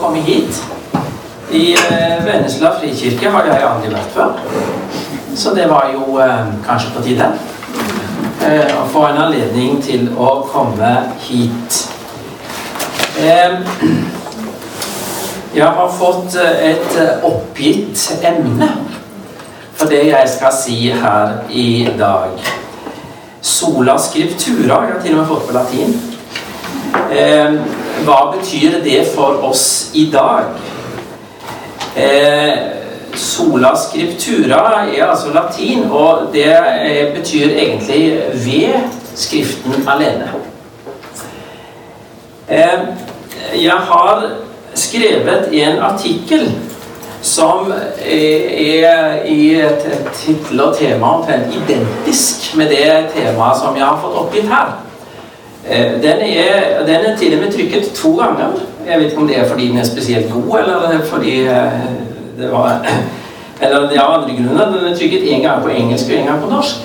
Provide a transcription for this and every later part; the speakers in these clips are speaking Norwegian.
komme hit. I eh, Vennesla frikirke har jeg aldri vært før. Så det var jo eh, kanskje på tide eh, å få en anledning til å komme hit. Jeg har fått et oppgitt emne for det jeg skal si her i dag. Sola scriptura. Jeg har til og med fått på latin. Eh, hva betyr det for oss i dag? Eh, sola scriptura er altså latin, og det eh, betyr egentlig 'ved Skriften alene'. Eh, jeg har skrevet en artikkel som er i tittel og tema omtrent identisk med det temaet som jeg har fått oppgitt her. Eh, den er, den er til og med trykket to ganger. Jeg vet ikke om det er fordi den er spesielt god, eller fordi eh, det var Eller det er andre grunner. Den er trykket én gang på engelsk og én gang på norsk.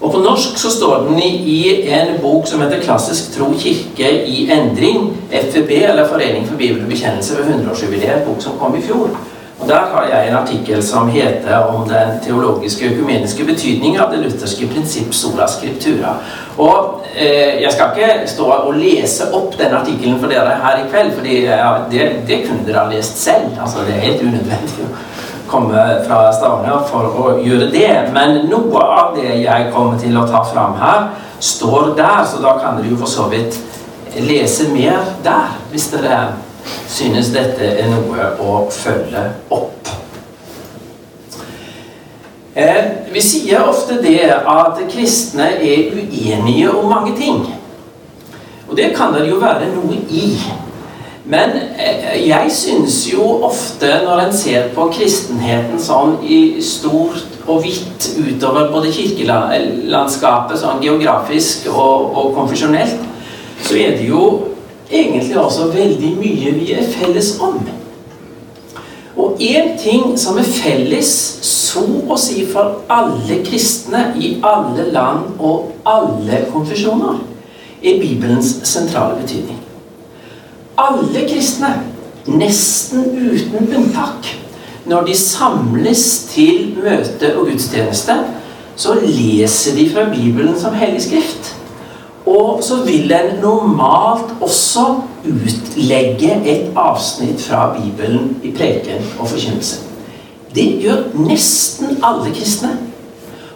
Og på norsk så står den i en bok som heter 'Klassisk tro kirke i endring'. FVB, eller Forening for bibel og bekjennelse ved 100-årsjubileet. En bok som kom i fjor. Og Der har jeg en artikkel som heter 'Om den teologiske økumeniske betydning av det lutherske prinsipp sola scriptura'. Og eh, Jeg skal ikke stå og lese opp den artikkelen for dere her i kveld, for ja, det, det, kunne dere ha lest selv. Altså, Det er helt unødvendig å komme fra Stavanger for å gjøre det. Men noe av det jeg kommer til å ta fram her, står der, så da kan dere jo for så vidt lese mer der, hvis dere synes dette er noe å følge opp. Eh, vi sier ofte det at kristne er uenige om mange ting. Og det kan det jo være noe i. Men eh, jeg syns jo ofte, når en ser på kristenheten sånn i stort og vidt utover både kirkelandskapet, sånn geografisk og, og konfesjonelt, så er det jo egentlig også veldig mye vi er felles om. Og én ting som er felles, så å si for alle kristne i alle land og alle konfesjoner, er Bibelens sentrale betydning. Alle kristne, nesten uten unntak, når de samles til møte og gudstjeneste, så leser de fra Bibelen som hellig skrift. Og så vil en normalt også utlegge et avsnitt fra Bibelen i preken og forkynnelse. Det gjør nesten alle kristne.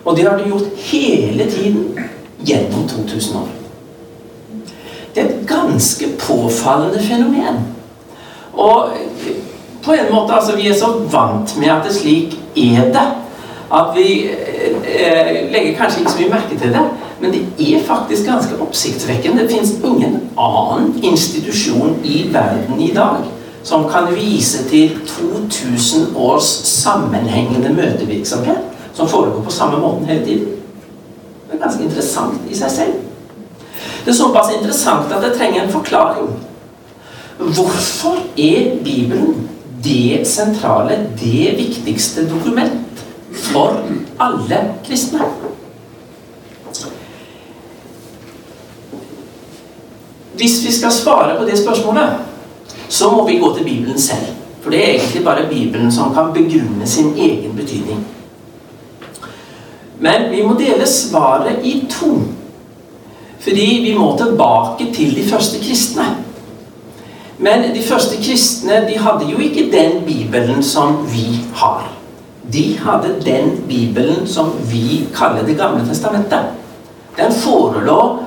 Og det har de gjort hele tiden gjennom 2000 år. Det er et ganske påfallende fenomen. Og på en måte, altså Vi er så vant med at det slik er det, at vi eh, legger kanskje ikke så mye merke til det. Men det er faktisk ganske oppsiktsvekkende. Det fins ingen annen institusjon i verden i dag som kan vise til 2000 års sammenhengende møtevirksomhet som foregår på samme måten hele tiden. Det er ganske interessant i seg selv. Det er såpass interessant at det trenger en forklaring. Hvorfor er Bibelen det sentrale, det viktigste dokument for alle kristne? Hvis vi skal svare på det spørsmålet, så må vi gå til Bibelen selv. For det er egentlig bare Bibelen som kan begrunne sin egen betydning. Men vi må dele svaret i to. Fordi vi må tilbake til de første kristne. Men de første kristne de hadde jo ikke den Bibelen som vi har. De hadde den Bibelen som vi kaller Det gamle testamentet. Den forelå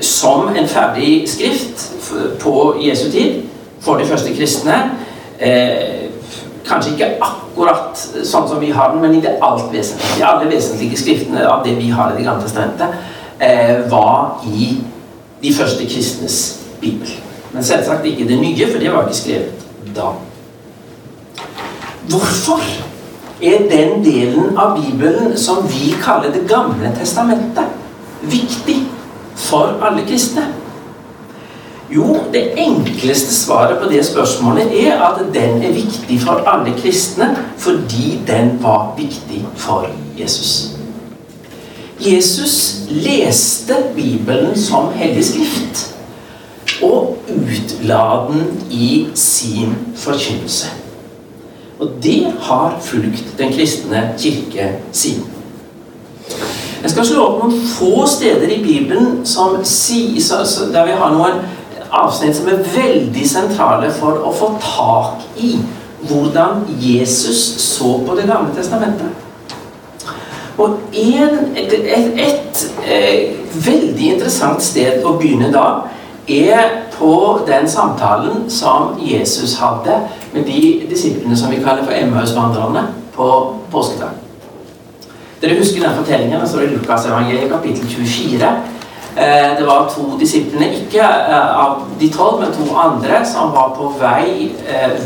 som en ferdig skrift på Jesu tid for de første kristne. Eh, kanskje ikke akkurat sånn som vi har den, men i det alt vesentlige. Alle vesentlige skriftene av det vi har i Det gamle testamentet, eh, var i de første kristnes bibel. Men selvsagt ikke det nye, for det var ikke skrevet da. Hvorfor er den delen av Bibelen som vi kaller Det gamle testamentet, viktig for alle kristne? Jo, det enkleste svaret på det spørsmålet er at den er viktig for alle kristne fordi den var viktig for Jesus. Jesus leste Bibelen som hellig skrift. Og utladen i sin forkynnelse. Og det har fulgt den kristne kirke siden. Jeg skal slå opp noen få steder i Bibelen som der vi har noen avsnitt som er veldig sentrale for å få tak i hvordan Jesus så på Det gamle testamentet. Og en, et, et, et, et, veldig interessant sted å begynne da er på den samtalen som Jesus hadde med de disiplene som vi kaller for Emmaus-vandrerne på påskedag. Dere husker den fortellingen? som er Lukasevangeliet kapittel 24. Eh, det var to disiplene, ikke eh, av de tolv, men to andre, som var på vei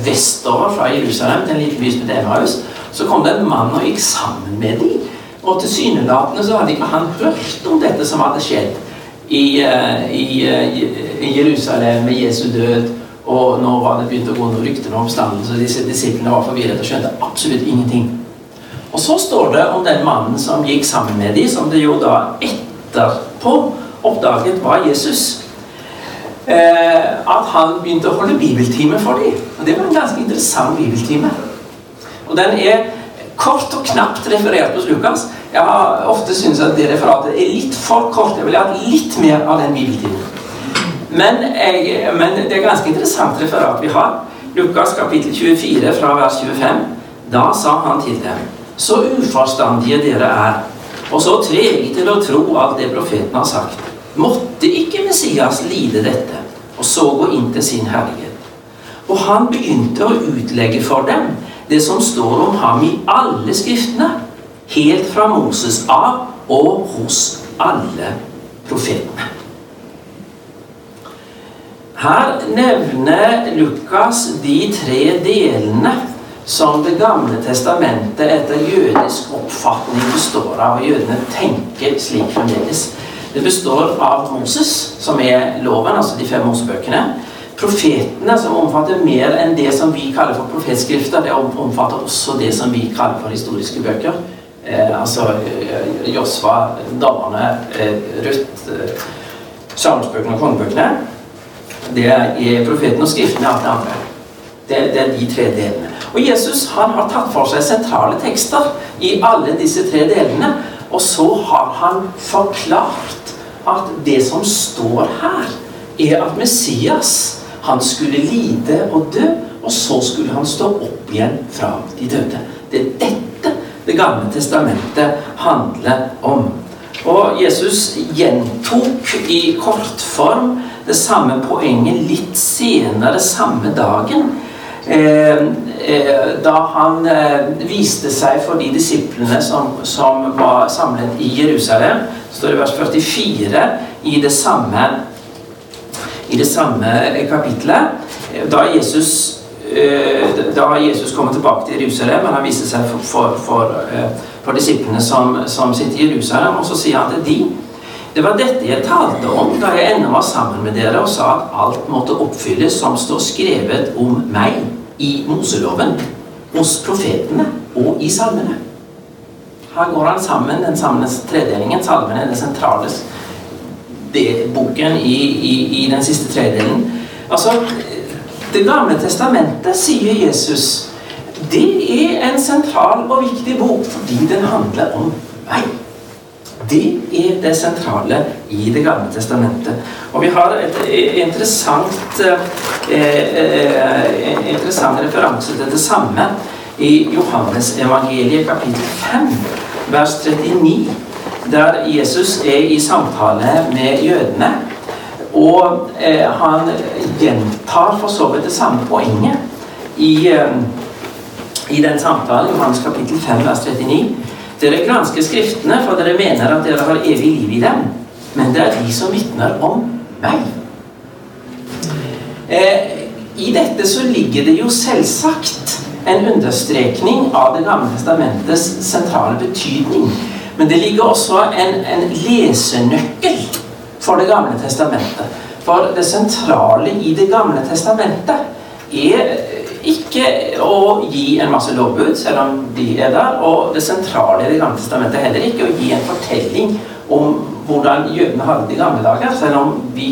vestover fra Jerusalem til en liten by som het Emmaus. Så kom det en mann og gikk sammen med dem. Og tilsynelatende så hadde ikke han hørt om dette som hadde skjedd i, i, i Jerusalem med Jesu død. Og nå var det begynt å gå noen rykter om oppstandelse, så disse disiplene var forvirret og skjønte absolutt ingenting. Og så står det om den mannen som gikk sammen med dem, som det jo da etterpå oppdaget var Jesus. Eh, at han begynte å holde bibeltime for dem. Og det var en ganske interessant bibeltime. Og den er kort og knapt referert hos Lukas. Jeg har ofte syntes at det referatet er litt for kort. Jeg ville hatt litt mer av den bibeltimen. Men, jeg, men, det er ganske interessant referat vi har. Lukas kapittel 24 fra vers 25. Da sa han til dem, så uforstandige dere er, og så trege til å tro alt det profeten har sagt. Måtte ikke Messias lide dette, og så gå inn til sin herlighet? Og han begynte å utlegge for dem det som står om ham i alle skriftene, helt fra Moses av og hos alle profetene. Her nevner Lukas de tre delene som Det gamle testamentet etter jødisk oppfatning består av. og Jødene tenker slik fremdeles. Det består av Moses, som er loven, altså de fem Mosebøkene profetene, som omfatter mer enn det som vi kaller for profetskrifter. Det omfatter også det som vi kaller for historiske bøker. Eh, altså eh, Josva, Damene, eh, Ruth, eh, Salmsbøkene og kongebøkene. Det er profeten og skriftene alt det andre. Det, det, er de tre delene. Og Jesus han har tatt for seg sentrale tekster i alle disse tre delene. Og så har han forklart at det som står her, er at Messias han skulle lide og dø, og så skulle han stå opp igjen fra de døde. Det er dette Det gamle testamentet handler om. Og Jesus gjentok i kortform det samme poenget litt senere samme dagen. Eh, da han eh, viste seg for de disiplene som, som var samlet i Jerusalem. står det i vers 44 i det samme i det samme kapitlet. Da Jesus, eh, da Jesus kommer tilbake til Jerusalem, han viste seg for, for, for, eh, for disiplene som, som, sitter i Jerusalem, og så sier han til de det var dette jeg talte om da jeg ennå var sammen med dere og sa at alt måtte oppfylles som står skrevet om meg i Moseloven, hos profetene og i salmene. Her går han sammen, den samme tredelingen. Salmene er den sentrale boken i, i, i, den siste tredelen. Altså, Det gamle testamentet, sier Jesus, det er en sentral og viktig bok fordi den handler om meg. Det er det sentrale i Det gamle testamentet. Og vi har et interessant, eh, eh, interessant referanse til det samme i Johannes evangeliet kapittel 5, vers 39 der Jesus er i samtale med jødene. Og eh, han gjentar for så vidt det samme poenget i, eh, i den samtalen, Johannes kapittel 5, vers 39. Dere gransker Skriftene, for dere mener at dere har evig liv i dem. Men det er de som vitner om meg. Eh, I dette så ligger det jo selvsagt en understrekning av Det gamle testamentets sentrale betydning. Men det ligger også en, en lesenøkkel for Det gamle testamentet. For det sentrale i Det gamle testamentet er ikke å gi en masse lovbud, selv om de er der. Og det sentrale i Det gamle testamentet er heller ikke å gi en fortelling om hvordan jødene hadde det i gamle dager, selv om vi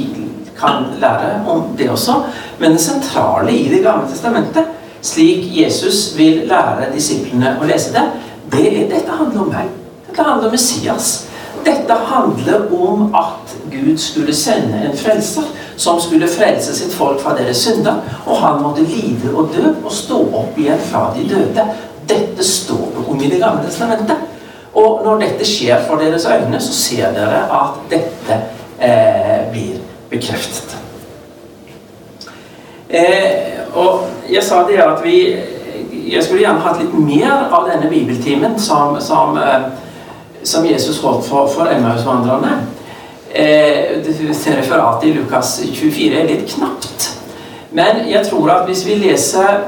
kan lære om det også. Men det sentrale i Det gamle testamentet, slik Jesus vil lære disiplene å lese det, det er, dette handler om meg. Dette handler om Messias. Dette handler om at Gud skulle sende en frelser som skulle frelse sitt folk fra deres synder. Og han måtte lide og dø og stå opp igjen fra de døde. Dette står det om i Det gamle testamentet. Og når dette skjer for deres øyne, så ser dere at dette eh, blir bekreftet. Eh, og jeg sa det at vi Jeg skulle gjerne hatt litt mer av denne bibeltimen som, som eh, som Jesus holdt for, for Emmausvandrerne. Eh, referatet i Lukas 24 er litt knapt. Men jeg tror at hvis vi leser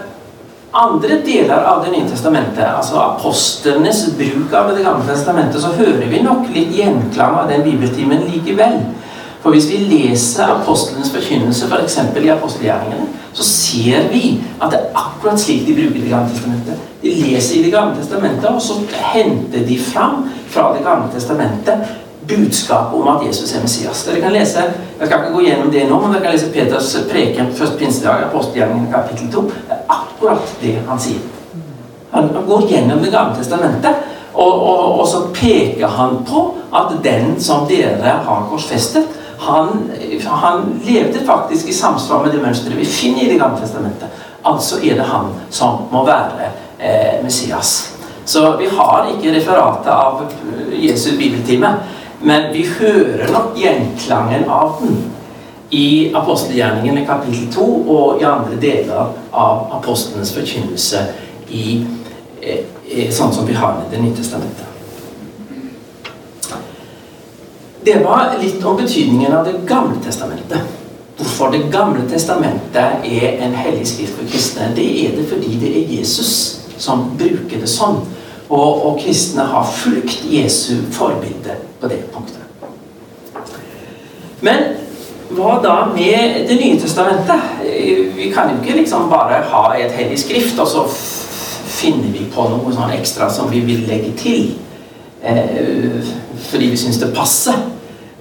andre deler av Det nye testamentet, altså apostlenes bruk av Det gamle testamentet, så hører vi nok litt gjenklang av den bibeltimen likevel. For hvis vi leser apostlenes forkynnelse f.eks. For i apostelgjerningene, så ser vi at det er akkurat slik de bruker Det gamle testamentet. De leser i Det gamle testamentet, og så henter de fram fra Det gamle testamentet budskapet om at Jesus er Messias. Dere kan lese, Jeg skal ikke gå gjennom det nå, men dere kan lese Peters preken først pinsedag, apostelgjerningen kapittel 2. Det er akkurat det han sier. Han går gjennom Det gamle testamentet, og, og, og så peker han på at den som dere har korsfestet, han, han, levde faktisk i samsvar med det mønsteret vi finner i Det gamle testamentet. Altså er det han som må være eh, Messias. Så vi har ikke referatet av eh, Jesu bibeltime, men vi hører nok gjenklangen av den i apostelgjerningene kapittel 2 og i andre deler av apostlenes forkynnelse i, eh, sånn som vi har i Det nye testamentet. Det var litt om betydningen av Det gamle testamentet. Hvorfor Det gamle testamentet er en hellig skrift for kristne. Det er det fordi det er Jesus som bruker det sånn. Og, og kristne har fulgt Jesu forbilde på det punktet. Men hva da med Det nye testamentet? Vi kan jo ikke liksom bare ha et hellig skrift, og så finner vi på noe sånn ekstra som vi vil legge til. Eh, fordi vi syns det passer.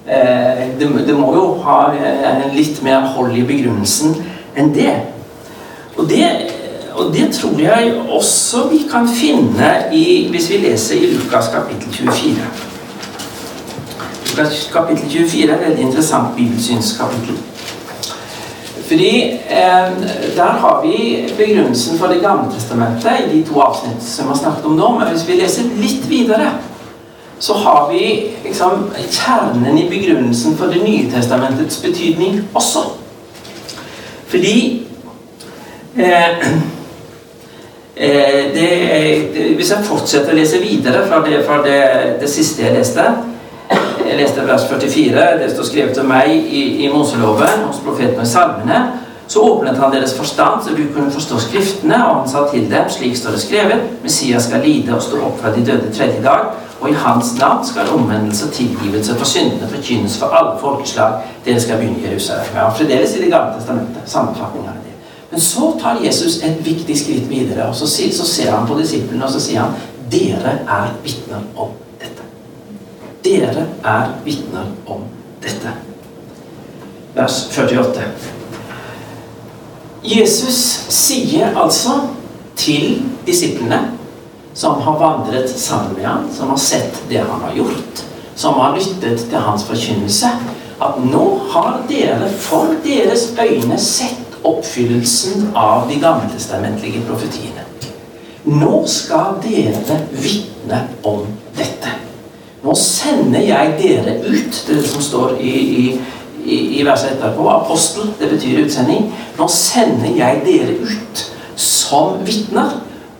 Eh, det, det, må jo ha en litt mer hold i begrunnelsen enn det. Og det, og det tror jeg også vi kan finne i, hvis vi leser i Lukas kapittel 24. Lukas kapittel 24 er et veldig interessant bibelsynskapittel. Fordi eh, Der har vi begrunnelsen for Det gamle testamentet i de to avsnitt som vi har snakket om nå. Men hvis vi leser litt videre, så har vi liksom, kjernen i begrunnelsen for Det nye testamentets betydning også. Fordi eh, eh, det, Hvis jeg fortsetter å lese videre fra det, fra det, det siste jeg leste Jeg leste vers 44. Det står skrevet om meg i, i Moseloven, hos profeten og i salmene. Så åpnet han deres forstand, så du kunne forstå Skriftene, og han sa til dem, slik står det skrevet, Messias skal lide og stå opp fra de døde tredje dag, og i hans navn skal omvendelse og tilgivelse for syndene forkynnes for alle folkeslag. Dere skal begynne i Jerusalem. Ja, fremdeles i Det gamle testamentet. Sammenfatning av det. Men så tar Jesus et viktig skritt videre, og så, så ser han på disiplene og så sier han, dere er vitner om dette. Dere er vitner om dette. Vers 48. Jesus sier altså til disiplene som har vandret sammen med ham, som har sett det han har gjort, som har lyttet til hans forkynnelse, at nå har dere for deres øyne sett oppfyllelsen av de gammeltestamentlige profetiene. Nå skal dere vitne om dette. Nå sender jeg dere ut, det som står i, i, i, verset etterpå. Apostel, det betyr utsending. Nå sender jeg dere ut som vitner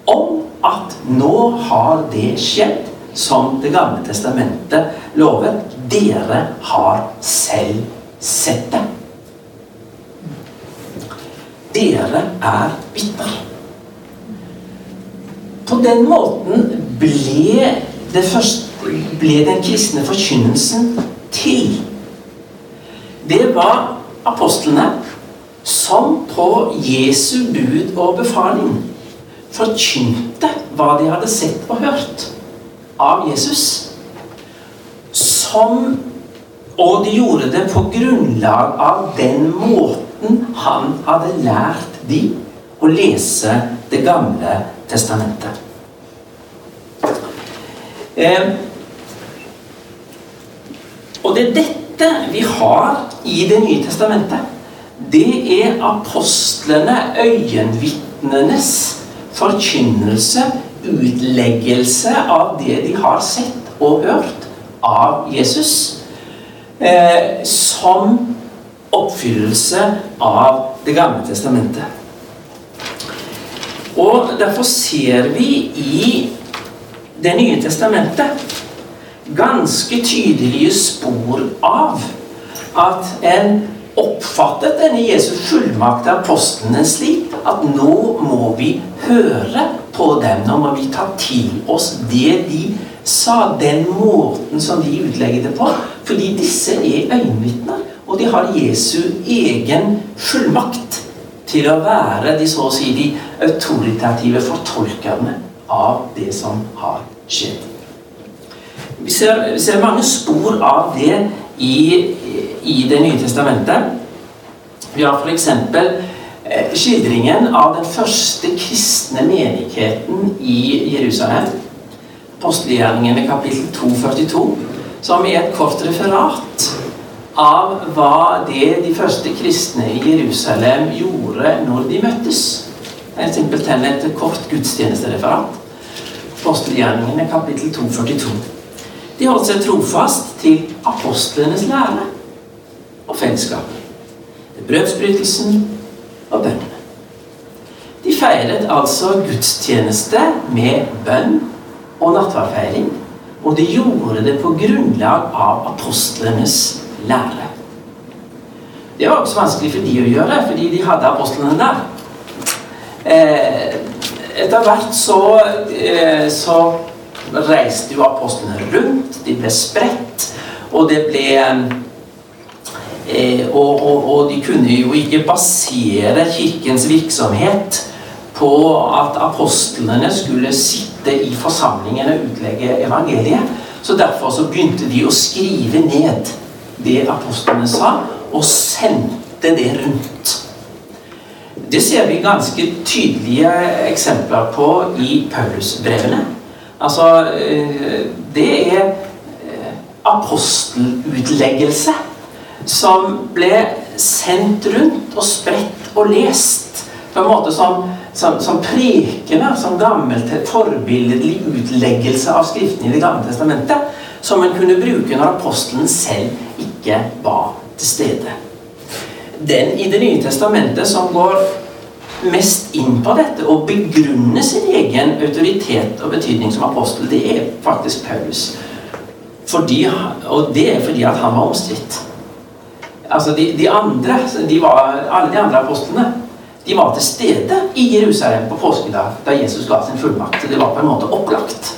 om at nå har det skjedd som Det gamle testamentet lover. Dere har selv sett det. Dere er vitner. På den måten ble, første, ble den kristne forkynnelsen til. Det var apostlene som på Jesu bud og befaling forkynte hva de hadde sett og hørt av Jesus. Som Og de gjorde det på grunnlag av den måten han hadde lært de å lese Det gamle testamentet. Eh, og det er dette vi har i Det nye testamentet. Det er apostlene, øyenvitnenes forkynnelse, utleggelse av det de har sett og hørt av Jesus eh, som oppfyllelse av Det gamle testamentet. Og derfor ser vi i Det nye testamentet ganske tydelige spor av at en oppfattet denne Jesus fullmakt av apostlene slik at nå må vi høre på dem. Nå må vi ta til oss det de sa, den måten som de utlegger det på. Fordi disse er øyenvitner, og de har Jesu egen fullmakt til å være de så å si de autoritative fortolkerne av det som har skjedd. Vi ser, vi ser mange spor av det i, i Det nye testamentet. Vi har f.eks. Eh, skildringen av den første kristne menigheten i Jerusalem. Apostelgjerningene kapittel 242 som i et kort referat av hva det de første kristne i Jerusalem gjorde når de møttes. Det er simpelthen et kort gudstjenestereferat. Apostelgjerningene kapittel 242. De holdt seg trofast til apostlenes lære og fellesskapet. Brødsbrytelsen og bønnene. De feiret altså gudstjeneste med bønn og nattverdfeiring. og de gjorde det på grunnlag av apostlenes lære. Det var også vanskelig for de å gjøre, fordi de hadde apostlene der. Eh, etter hvert så, eh, så reiste jo apostlene rundt. De ble spredt, og det ble eh, og, og, og de kunne jo ikke basere kirkens virksomhet på at apostlene skulle sitte i forsamlingen og utlegge evangeliet. Så Derfor så begynte de å skrive ned det apostlene sa, og sendte det rundt. Det ser vi ganske tydelige eksempler på i Paulusbrevene. Altså, eh, det er eh, apostelutleggelse som ble sendt rundt og spredt og lest på en måte som som, som prekener, som gammelt forbilledlig utleggelse av Skriftene i Det gamle testamentet, som en kunne bruke når apostelen selv ikke var til stede. Den i Det nye testamentet som går mest inn på dette og begrunner sin egen autoritet og betydning som apostel, det er faktisk Paulus. Fordi, og det er fordi at han var omstridt. Altså de, de andre, de var, Alle de andre apostlene de var til stede i Jerusalem på påskedag da Jesus ga sin fullmakt. Det var på en måte opplagt.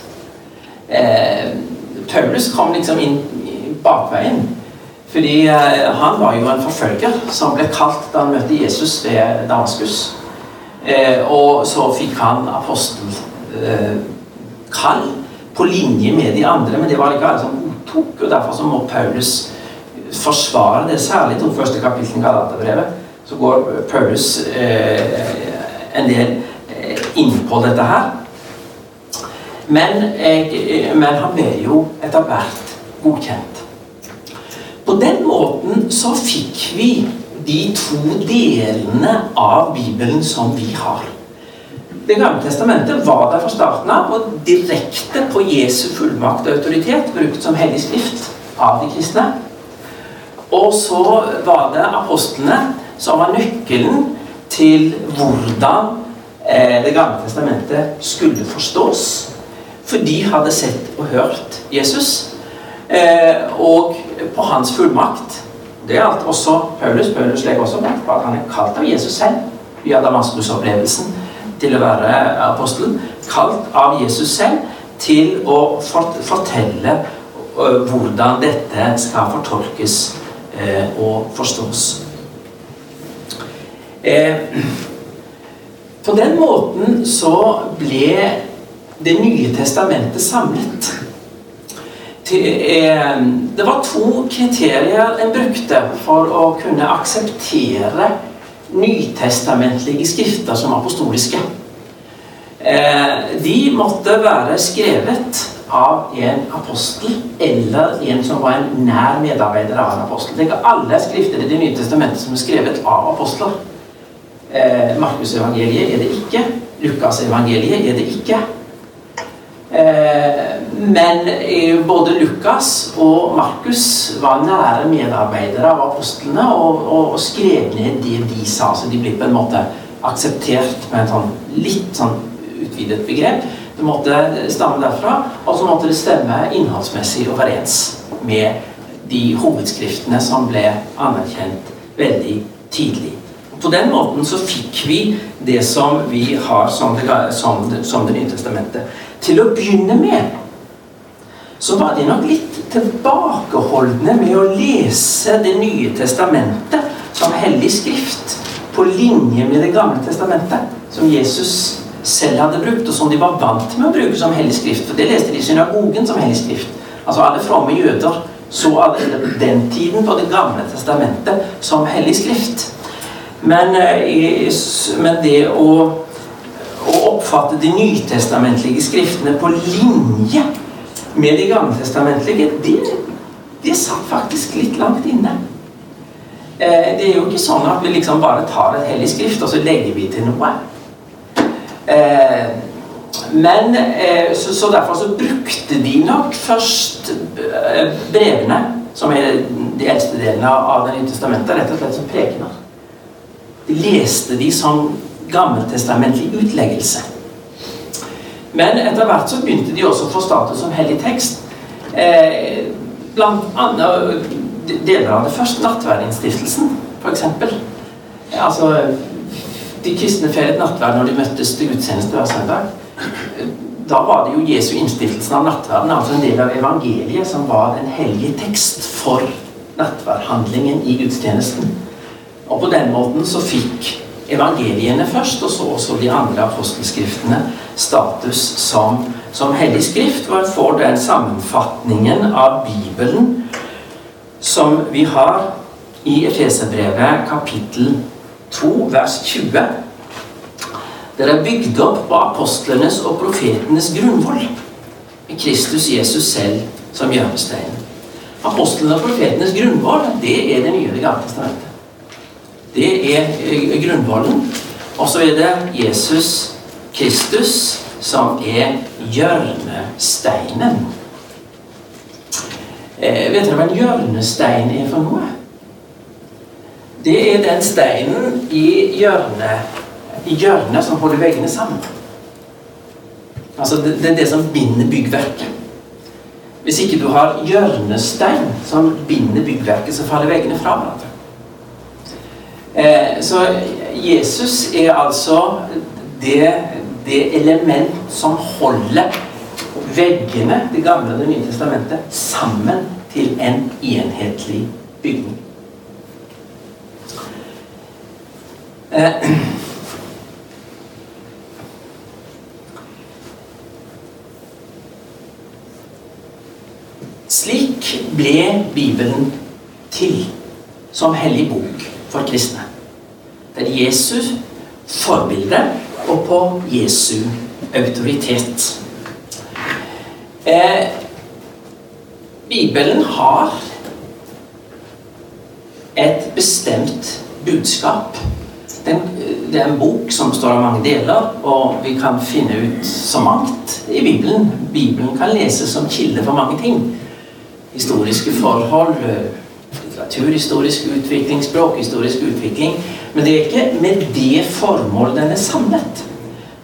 Eh, Paulus kom liksom inn bakveien. Fordi eh, han var jo en forfølger som ble kalt da han møtte Jesus ved Damaskus. Eh, og så fikk han apostelkall eh, på linje med de andre, men det var ikke alle som godtok. og Derfor så må Paulus forsvare det, særlig de første kapitlene i Galaterbrevet så går Paulus en del inn på dette her. Men, jeg, men han ble jo etter hvert godkjent. På den måten så fikk vi de to delene av Bibelen som vi har. Det gamle testamentet var der fra starten av og direkte på Jesu fullmakt og autoritet brukt som hellig skrift av de kristne. Og så var det apostlene som var nøkkelen til hvordan eh, Det gamle testamentet skulle forstås. For de hadde sett og hørt Jesus, eh, og på hans fullmakt. Det gjaldt også Paulus. Paulus legger også vekt på at han er kalt av Jesus selv via Damaskus-opplevelsen til å være apostelen. Kalt av Jesus selv til å fortelle eh, hvordan dette skal fortolkes eh, og forstås. Eh, på den måten så ble Det nye testamentet samlet. det var to kriterier en brukte for å kunne akseptere nytestamentlige skrifter som apostoliske. De måtte være skrevet av en apostel eller en som var en nær medarbeider av en apostel. Det er alle skrifter i Det nye testamentet som er skrevet av apostler. Markusevangeliet er det ikke. Lukasevangeliet er det ikke. Eh, men både Lukas og Markus var nære medarbeidere av apostlene og, og, og skrev ned det de sa, så de ble på en måte akseptert med et sånn litt sånn utvidet begrep. Det måtte stamme derfra, og så måtte det stemme innholdsmessig overens med de hovedskriftene som ble anerkjent veldig tidlig. På den måten så fikk vi det som vi har som Det, som, som det nye testamentet. Til å begynne med så var de nok litt tilbakeholdne med å lese Det nye testamentet som hellig skrift på linje med Det gamle testamentet, som Jesus selv hadde brukt, og som de var vant med å bruke som hellig skrift. For det leste de i synagogen som hellig skrift. Altså Alle fromme jøder så den tiden på Det gamle testamentet som hellig skrift. Men, eh, men det å oppfatte de nytestamentlige skriftene på linje med de gammeltestamentlige, det, det satt faktisk litt langt inne. Eh, det er jo ikke sånn at vi liksom bare tar et hellig skrift, og så legger vi til noe. Eh, men eh, så, så, derfor så brukte de nok først brevene, som er de eldste delene av Det nye testamentet, rett og slett som prekener. De leste de som gammeltestamentlig utleggelse. Men etter hvert så begynte de også å få status som hellig tekst. Eh, blant annet deler av det første nattverdinnstiftelsen, f.eks. Altså, de kristne feiret nattverd når de møttes til gudstjeneste hver søndag. Da var det jo Jesu innstiftelsen av nattverden, altså en del av evangeliet, som var en hellig tekst for nattverdhandlingen i gudstjenesten. Og på den måten så fikk evangeliene først, og så også de andre apostelskriftene status som, som hellig skrift. Hvor en får den sammenfatningen av Bibelen som vi har i Efeserbrevet kapittel 2, vers 20. Det er bygd opp på apostlenes og profetenes grunnvoll, med Kristus Jesus selv som hjørnestein. Apostlene og profetenes grunnvoll, det er det nye gamle testamentet. Det er eh, grunnvollen. Og så er det Jesus Kristus som er hjørnesteinen. Eh, vet dere hva en hjørnestein er for noe? Det er den steinen i hjørnet, i hjørnet som holder veggene sammen. Altså det, det er det som binder byggverket. Hvis ikke du har hjørnestein som binder byggverket, så faller veggene fra hverandre. Eh, så Jesus er altså det, det element som holder veggene, Det gamle og Det nye testamentet, sammen til en enhetlig bygning. Eh, slik ble Bibelen til som hellig bok for kristne. Det er Jesus forbilde og på Jesu autoritet. Eh, Bibelen har et bestemt budskap. Den, det er en bok som består av mange deler, og vi kan finne ut så mangt i Bibelen. Bibelen kan leses som kilde for mange ting. Historiske forhold, litteraturhistorisk utvikling, språkhistorisk utvikling. Men det er ikke med det formål den er samlet.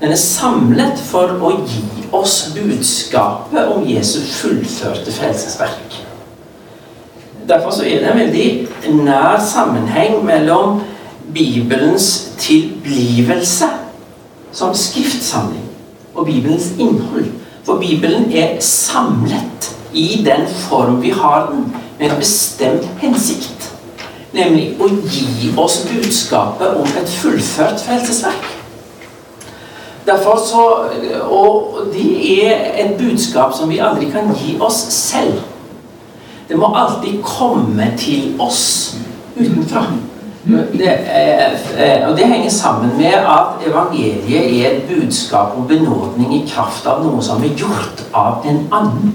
Den er samlet for å gi oss budskapet om Jesu fullførte frelsesverk. Derfor er det en veldig nær sammenheng mellom Bibelens tilblivelse som skriftsamling og Bibelens innhold. For Bibelen er samlet i den form vi har den med en bestemt hensikt. Nemlig å gi oss budskapet om et fullført frelsesverk. Derfor så, Og det er et budskap som vi aldri kan gi oss selv. Det må alltid komme til oss utenfra. Det, eh, og det henger sammen med at evangeliet er et budskap om benådning i kraft av noe som er gjort av en annen.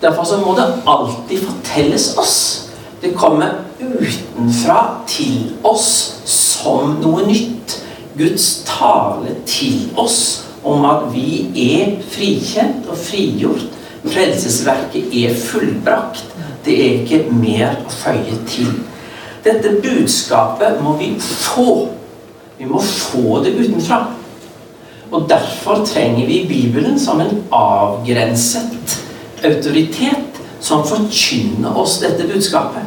Derfor så må det alltid fortelles oss. Det kommer utenfra til oss som noe nytt. Guds tale til oss om at vi er frikjent og frigjort. Frelsesverket er fullbrakt. Det er ikke mer å føye til. Dette budskapet må vi få. Vi må få det utenfra. Og Derfor trenger vi Bibelen som en avgrenset autoritet som forkynner oss dette budskapet.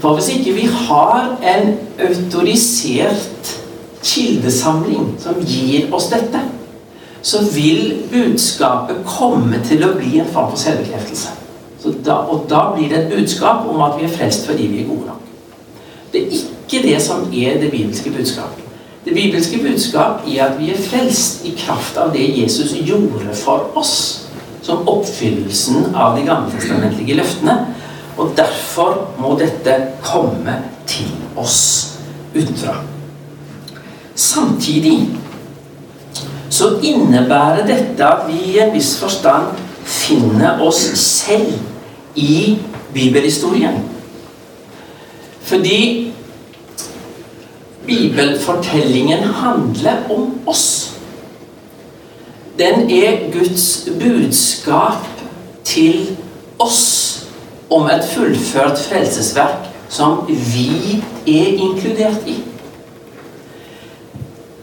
For hvis ikke vi har en autorisert kildesamling som gir oss dette, så vil budskapet komme til å bli en form for selvbekreftelse. Da, og da blir det et budskap om at vi er frelst fordi vi er gode nok. Det er ikke det som er det bibelske budskap. Det bibelske budskap er at vi er frelst i kraft av det Jesus gjorde for oss, som oppfyllelsen av de gammeltestamentlige løftene. Og derfor må dette komme til oss utenfra. Samtidig så innebærer dette at vi i en viss forstand finner oss selv i bibelhistorien. Fordi bibelfortellingen handler om oss. Den er Guds budskap til oss om et fullført frelsesverk som vi er inkludert i.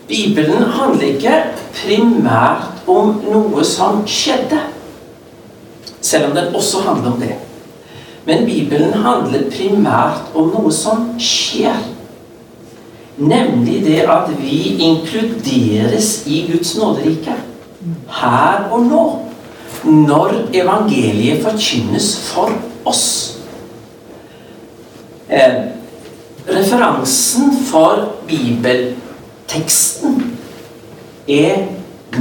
Bibelen handler ikke primært om noe som skjedde. Selv om den også handler om det. Men Bibelen handler primært om noe som skjer. Nemlig det at vi inkluderes i Guds nåderike. Her og nå. Når evangeliet forkynnes for oss. Eh, referansen for bibelteksten er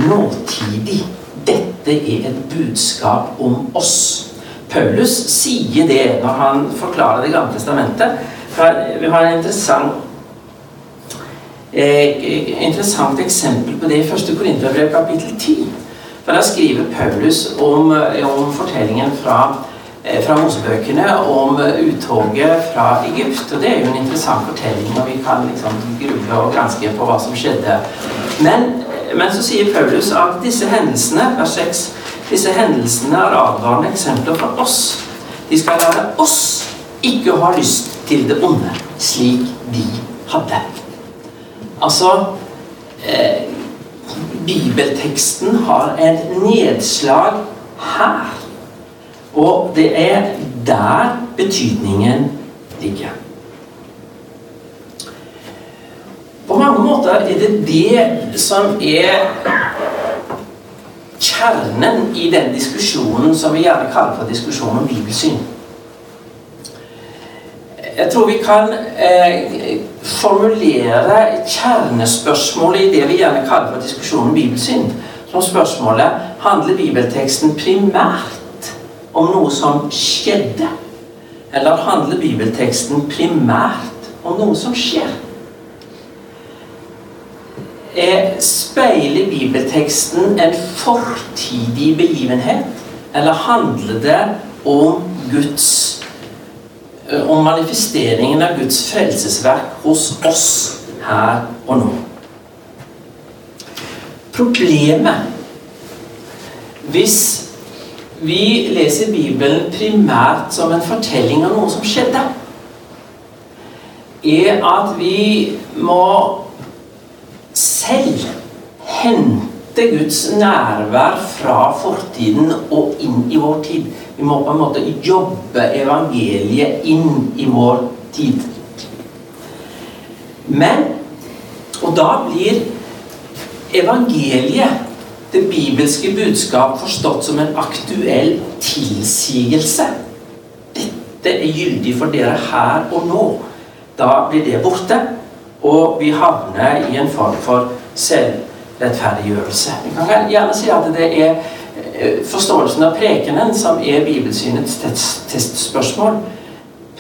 nåtidig. Dette er et budskap om oss. Paulus sier det når han forklarer Det gamle testamentet. Vi har en interessant, interessant eksempel på det i 1. Korinterbrev kapittel 10. For Da skriver Paulus om, om fortellingen fra, eh, fra Mosebøkene om uttoget fra Egypt. Og Det er jo en interessant fortelling, og vi kan liksom gruble og granske på hva som skjedde. Men men så sier Paulus at disse hendelsene vers 6, disse hendelsene er advarende eksempler for oss. De skal lære oss ikke å ha lyst til det onde, slik de hadde. Altså eh, Bibelteksten har et nedslag her. Og det er der betydningen ligger. På mange måter er det det som er kjernen i den diskusjonen som vi gjerne kaller for diskusjonen om bibelsyn. Jeg tror vi kan eh, formulere kjernespørsmålet i det vi gjerne kaller for diskusjonen om bibelsyn, som spørsmålet handler bibelteksten primært om noe som skjedde, eller handler bibelteksten primært om noe som skjer? Er, speiler bibelteksten en fortidig begivenhet, eller handler det om Guds eh, om manifesteringen av Guds frelsesverk hos oss her og nå? Problemet hvis vi leser Bibelen primært som en fortelling av noe som skjedde, er at vi må selv hente Guds nærvær fra fortiden og inn i vår tid. Vi må på en måte jobbe evangeliet inn i vår tid. Men Og da blir evangeliet, det bibelske budskap, forstått som en aktuell tilsigelse. Dette er gyldig for dere her og nå. Da blir det borte. Og vi havner i en form for selvrettferdiggjørelse. Vi kan gjerne si at det er eh, forståelsen av prekenen, som er bibelsynets testspørsmål.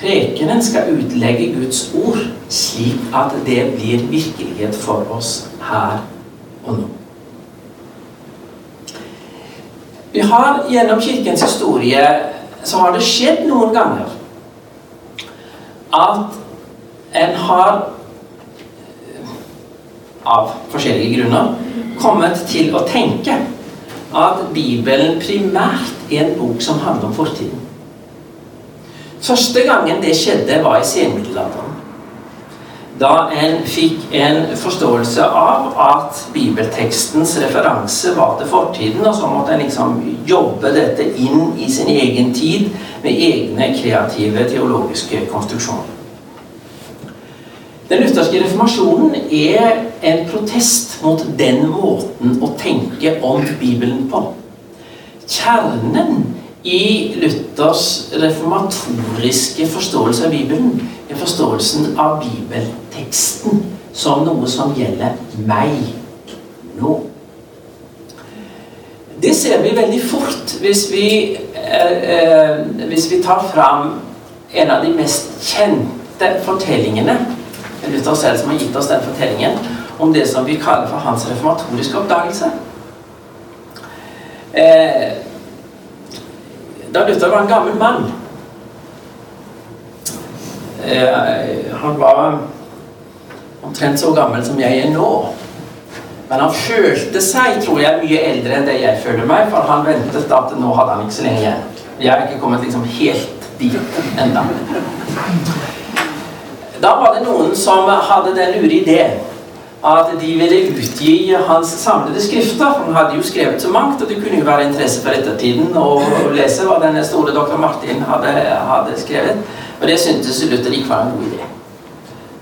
Prekenen skal utlegge Guds ord slik at det blir virkelighet for oss her og nå. Vi har Gjennom Kirkens historie så har det skjedd noen ganger at en har av forskjellige grunner kommet til å tenke at Bibelen primært er en bok som handler om fortiden. Første gangen det skjedde, var i senmiddelalderen. Da en fikk en forståelse av at bibeltekstens referanse var til fortiden, og så måtte en liksom jobbe dette inn i sin egen tid med egne kreative teologiske konstruksjoner. Den lutherske reformasjonen er en protest mot den måten å tenke om Bibelen på. Kjernen i Luthers reformatoriske forståelse av Bibelen er forståelsen av bibelteksten som noe som gjelder meg nå. Det ser vi veldig fort hvis vi, eh, eh, hvis vi tar fram en av de mest kjente fortellingene Luther selv som har gitt oss den fortellingen om det som vi kaller for hans reformatoriske oppdagelse. Eh, da Luther var en gammel mann eh, Han var omtrent så gammel som jeg er nå. Men han følte seg, tror jeg, mye eldre enn det jeg føler meg, for han ventet at nå hadde han ikke så lenge igjen. Jeg er ikke kommet liksom helt dit ennå. Da var det noen som hadde den lure idé at de ville utgi hans samlede skrifter. Han hadde jo skrevet så mangt, og det kunne jo være interesse for ettertiden å lese hva denne store doktor Martin hadde, hadde skrevet. Og det syntes Luther ikke var en god idé.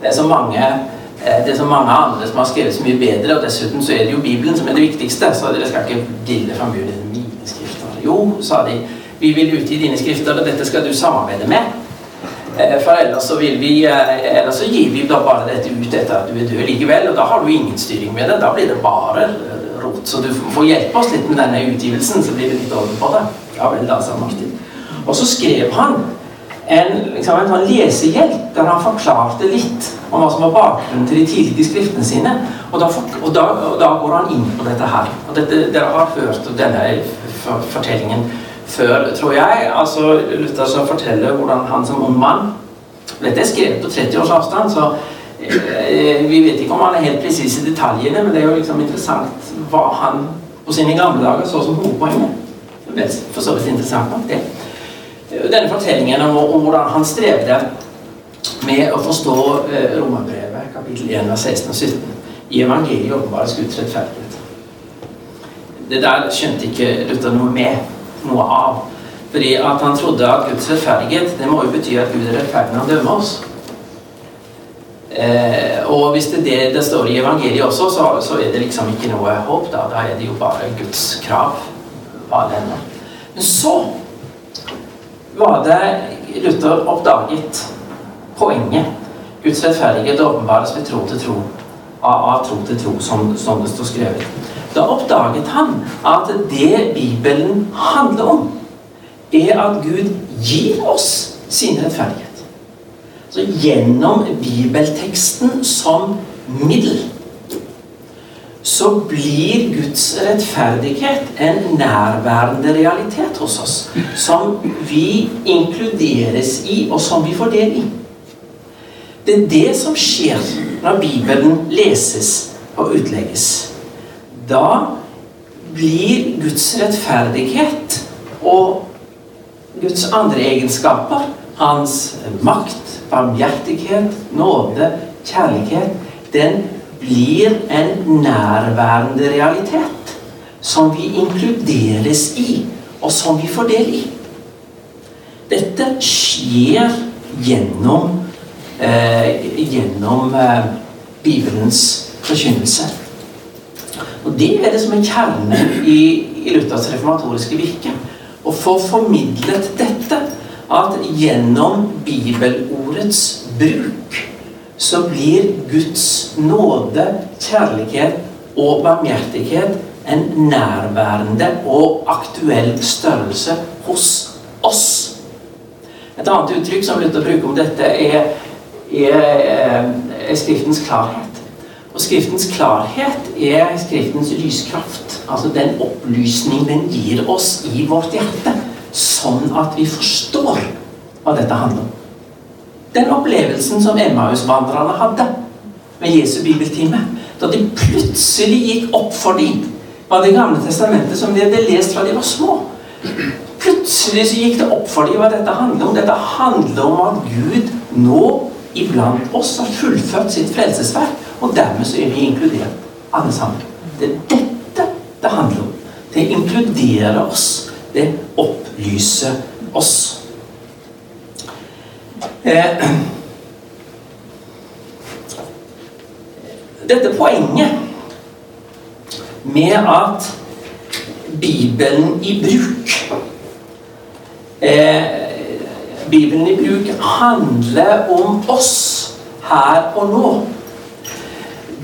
Det er så mange eh, det er så mange andre som har skrevet så mye bedre, og dessuten så er det jo Bibelen som er det viktigste. Så dere skal ikke dille fram mine skrifter. Jo, sa de, vi vil utgi dine skrifter, og dette skal du samarbeide med. Eh, for ellers så, vil vi, eh, ellers så gir vi da bare dette ut etter at du er død likevel, og da har du ingen styring med det. Da blir det bare rot. Så du får hjelpe oss litt med denne utgivelsen, så blir det litt orden på det. Ja vel, da, sa. Og så skrev han en, liksom, en sånn lesehjelp der han forklarte litt om hva som var bakgrunnen til de tidlige skriftene sine. Og da, og, da, og da, går han inn på dette her. Og dette, Dere har hørt denne fortellingen før, tror jeg. altså Luther forteller hvordan han som ung mann Dette er skrevet på 30 års avstand, så eh, vi vet ikke om han er helt presis i detaljene, men det er jo liksom interessant hva han på sine gamle dager så som hovedpoenget. For så vidt interessant nok, det. Denne fortellingen om, om hvordan han strevde med å forstå eh, Romerbrevet, kapittel 1, 16 og 17, i evangeliet åpenbares Guds rettferdighet. Det der skjønte ikke Luther noe med noe av. Fordi at han trodde at Guds rettferdighet det må jo bety at Gud er rettferdig når han dømmer oss. Eh, og hvis det er det det står i evangeliet også, så, så, er det liksom ikke noe håp. Da Da er det jo bare Guds krav. Alene. Men så var det Luther oppdaget poenget. Guds rettferdighet åpenbares ved tro til tro. Av, av tro til tro, som, som det står skrevet. Da oppdaget han at det Bibelen handler om, er at Gud gir oss sin rettferdighet. Så gjennom bibelteksten som middel så blir Guds rettferdighet en nærværende realitet hos oss. Som vi inkluderes i, og som vi får del i. Det er det som skjer når Bibelen leses og utlegges da blir Guds rettferdighet og Guds andre egenskaper, hans makt, barmhjertighet, nåde, kjærlighet, den blir en nærværende realitet som vi inkluderes i, og som vi får del i. Dette skjer gjennom, eh, gjennom eh, Bibelens forkynnelse. Og Det er det som er kjernen i, i Luthers reformatoriske virke. Å få formidlet dette. At gjennom bibelordets bruk så blir Guds nåde, kjærlighet og barmhjertighet en nærværende og aktuell størrelse hos oss. Et annet uttrykk som Luther bruker om dette, er, er, er eh, Skriftens klarhet. Og Skriftens klarhet er Skriftens lyskraft. Altså den opplysning den gir oss i vårt hjerte, sånn at vi forstår hva dette handler om. Den opplevelsen som Emmaus-vandrerne hadde med Jesu bibeltime, da de plutselig gikk opp for dem hva Det gamle testamentet som de hadde lest fra de var små. Plutselig så gikk det opp for dem hva dette handler om. Dette handler om at Gud nå iblant oss har fullført sitt frelsesverk. Og dermed så er vi inkludert, alle sammen. Det er dette det handler om. Det inkluderer oss. Det opplyser oss. Eh, dette poenget med at Bibelen i bruk eh, Bibelen i bruk handler om oss her og nå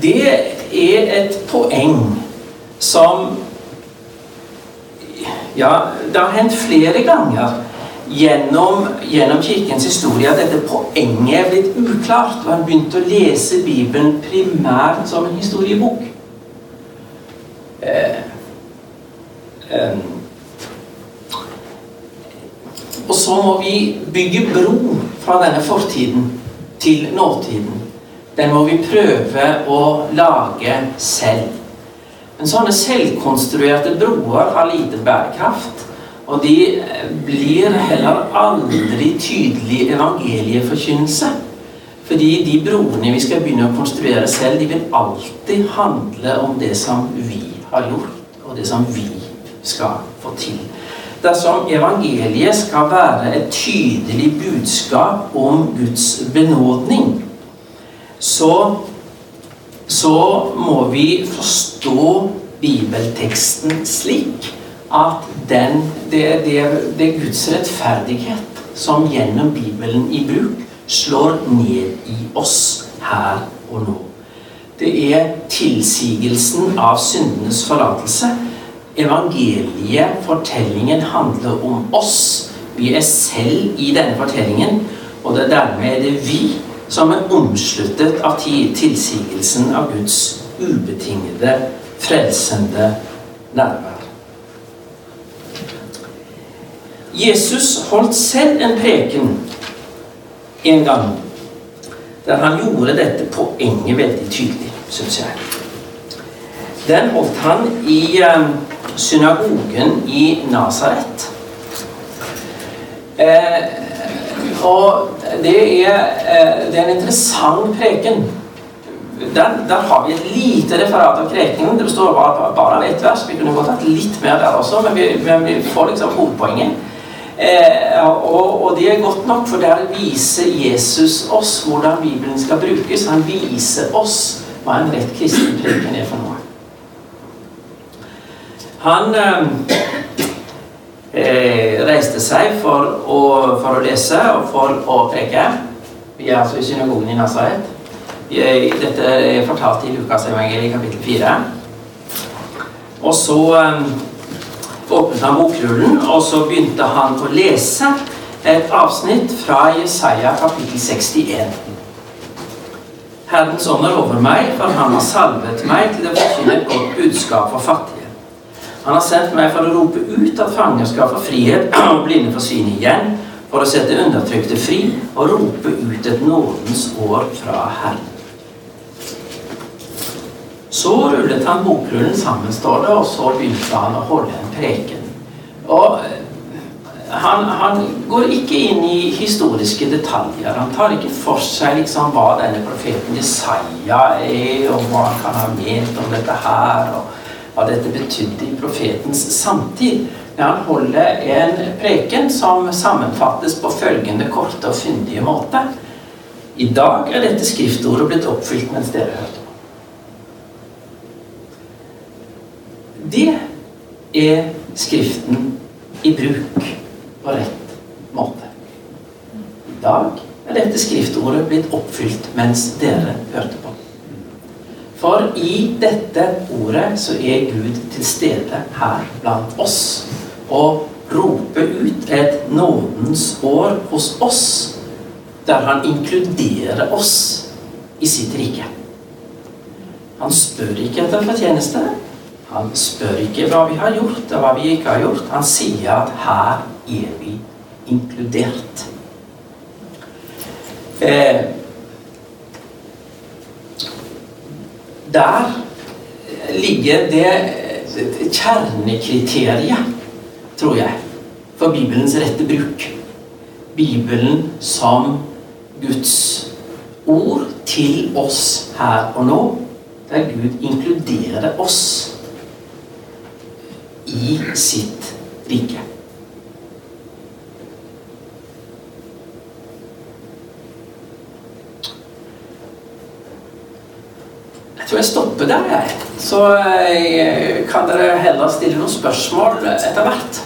det er et poeng som Ja, det har hendt flere ganger gjennom, gjennom Kirkens historie at dette poenget er blitt uklart. Og han begynte å lese Bibelen primært som en historiebok. Eh, eh, og så må vi bygge bro fra denne fortiden til nåtiden. Den må vi prøve å lage selv. Men sånne selvkonstruerte broer har lite bærekraft. Og de blir heller aldri tydelig evangelieforkynnelse. Fordi de broene vi skal begynne å konstruere selv, de vil alltid handle om det som vi har gjort, og det som vi skal få til. Dersom evangeliet skal være et tydelig budskap om Guds benådning, så, så må vi forstå bibelteksten slik at den, det, det, det er Guds rettferdighet som gjennom Bibelen i bruk slår ned i oss her og nå. Det er tilsigelsen av syndenes forlatelse. Evangeliet, fortellingen, handler om oss. Vi er selv i denne fortellingen, og dermed er det vi som er omsluttet av tilsigelsen av Guds ubetingede, frelsende nærvær. Jesus holdt selv en preken en gang der han gjorde dette poenget veldig tydelig, syns jeg. Den holdt han i eh, synagogen i Nasaret. Eh, og det er, eh, det er en interessant preken. Der, der, har vi et lite referat av prekenen. Det består bare, bare av ett vers. Vi kunne godt hatt litt mer der også, men vi, men vi får liksom hovedpoenget. Eh, og, og, det er godt nok, for der viser Jesus oss hvordan Bibelen skal brukes. Han viser oss hva en rett kristen preken er for noe. Han eh, eh, reiste seg for å, for å, lese og for å preke. Vi er altså i synagogen i Nazaret. Dette er fortalt i Lukasevangeliet kapittel 4. Og så eh, åpnet han bokrullen, og så begynte han å lese et avsnitt fra Jesaja kapittel 61. Herrens ånd er over meg, for han har salvet meg til å forkynne et godt budskap for fattige. Han har sendt meg for å rope ut at fanger skal få frihet, og blinde få syn igjen, for å sette undertrykte fri og rope ut et nådens år fra Herren. Så rullet han bokrullen sammen, står det, og så begynte han å holde en preken. Og eh, han, han, går ikke inn i historiske detaljer. Han tar ikke for seg liksom hva denne profeten Jesaja er, og hva han kan ha ment om dette her. og hva dette betydde i profetens samtid. Han holder en preken som sammenfattes på følgende korte og fyndige måte. I dag er dette skriftordet blitt oppfylt mens dere hørte på. Det er Skriften i bruk på rett måte. I dag er dette skriftordet blitt oppfylt mens dere hørte på. For i dette ordet så er Gud til stede her blant oss. Og roper ut et nådens år hos oss, der han inkluderer oss i sitt rike. Han spør ikke etter fortjeneste. Han spør ikke hva vi har gjort, og hva vi ikke har gjort. Han sier at her er vi inkludert. Eh, der ligger det kjernekriteriet, tror jeg, for Bibelens rette bruk. Bibelen som Guds ord til oss her og nå, der Gud inkluderer oss i sitt rike. Tror jeg stopper der, jeg. Så eh, kan dere heller stille noen spørsmål etter hvert.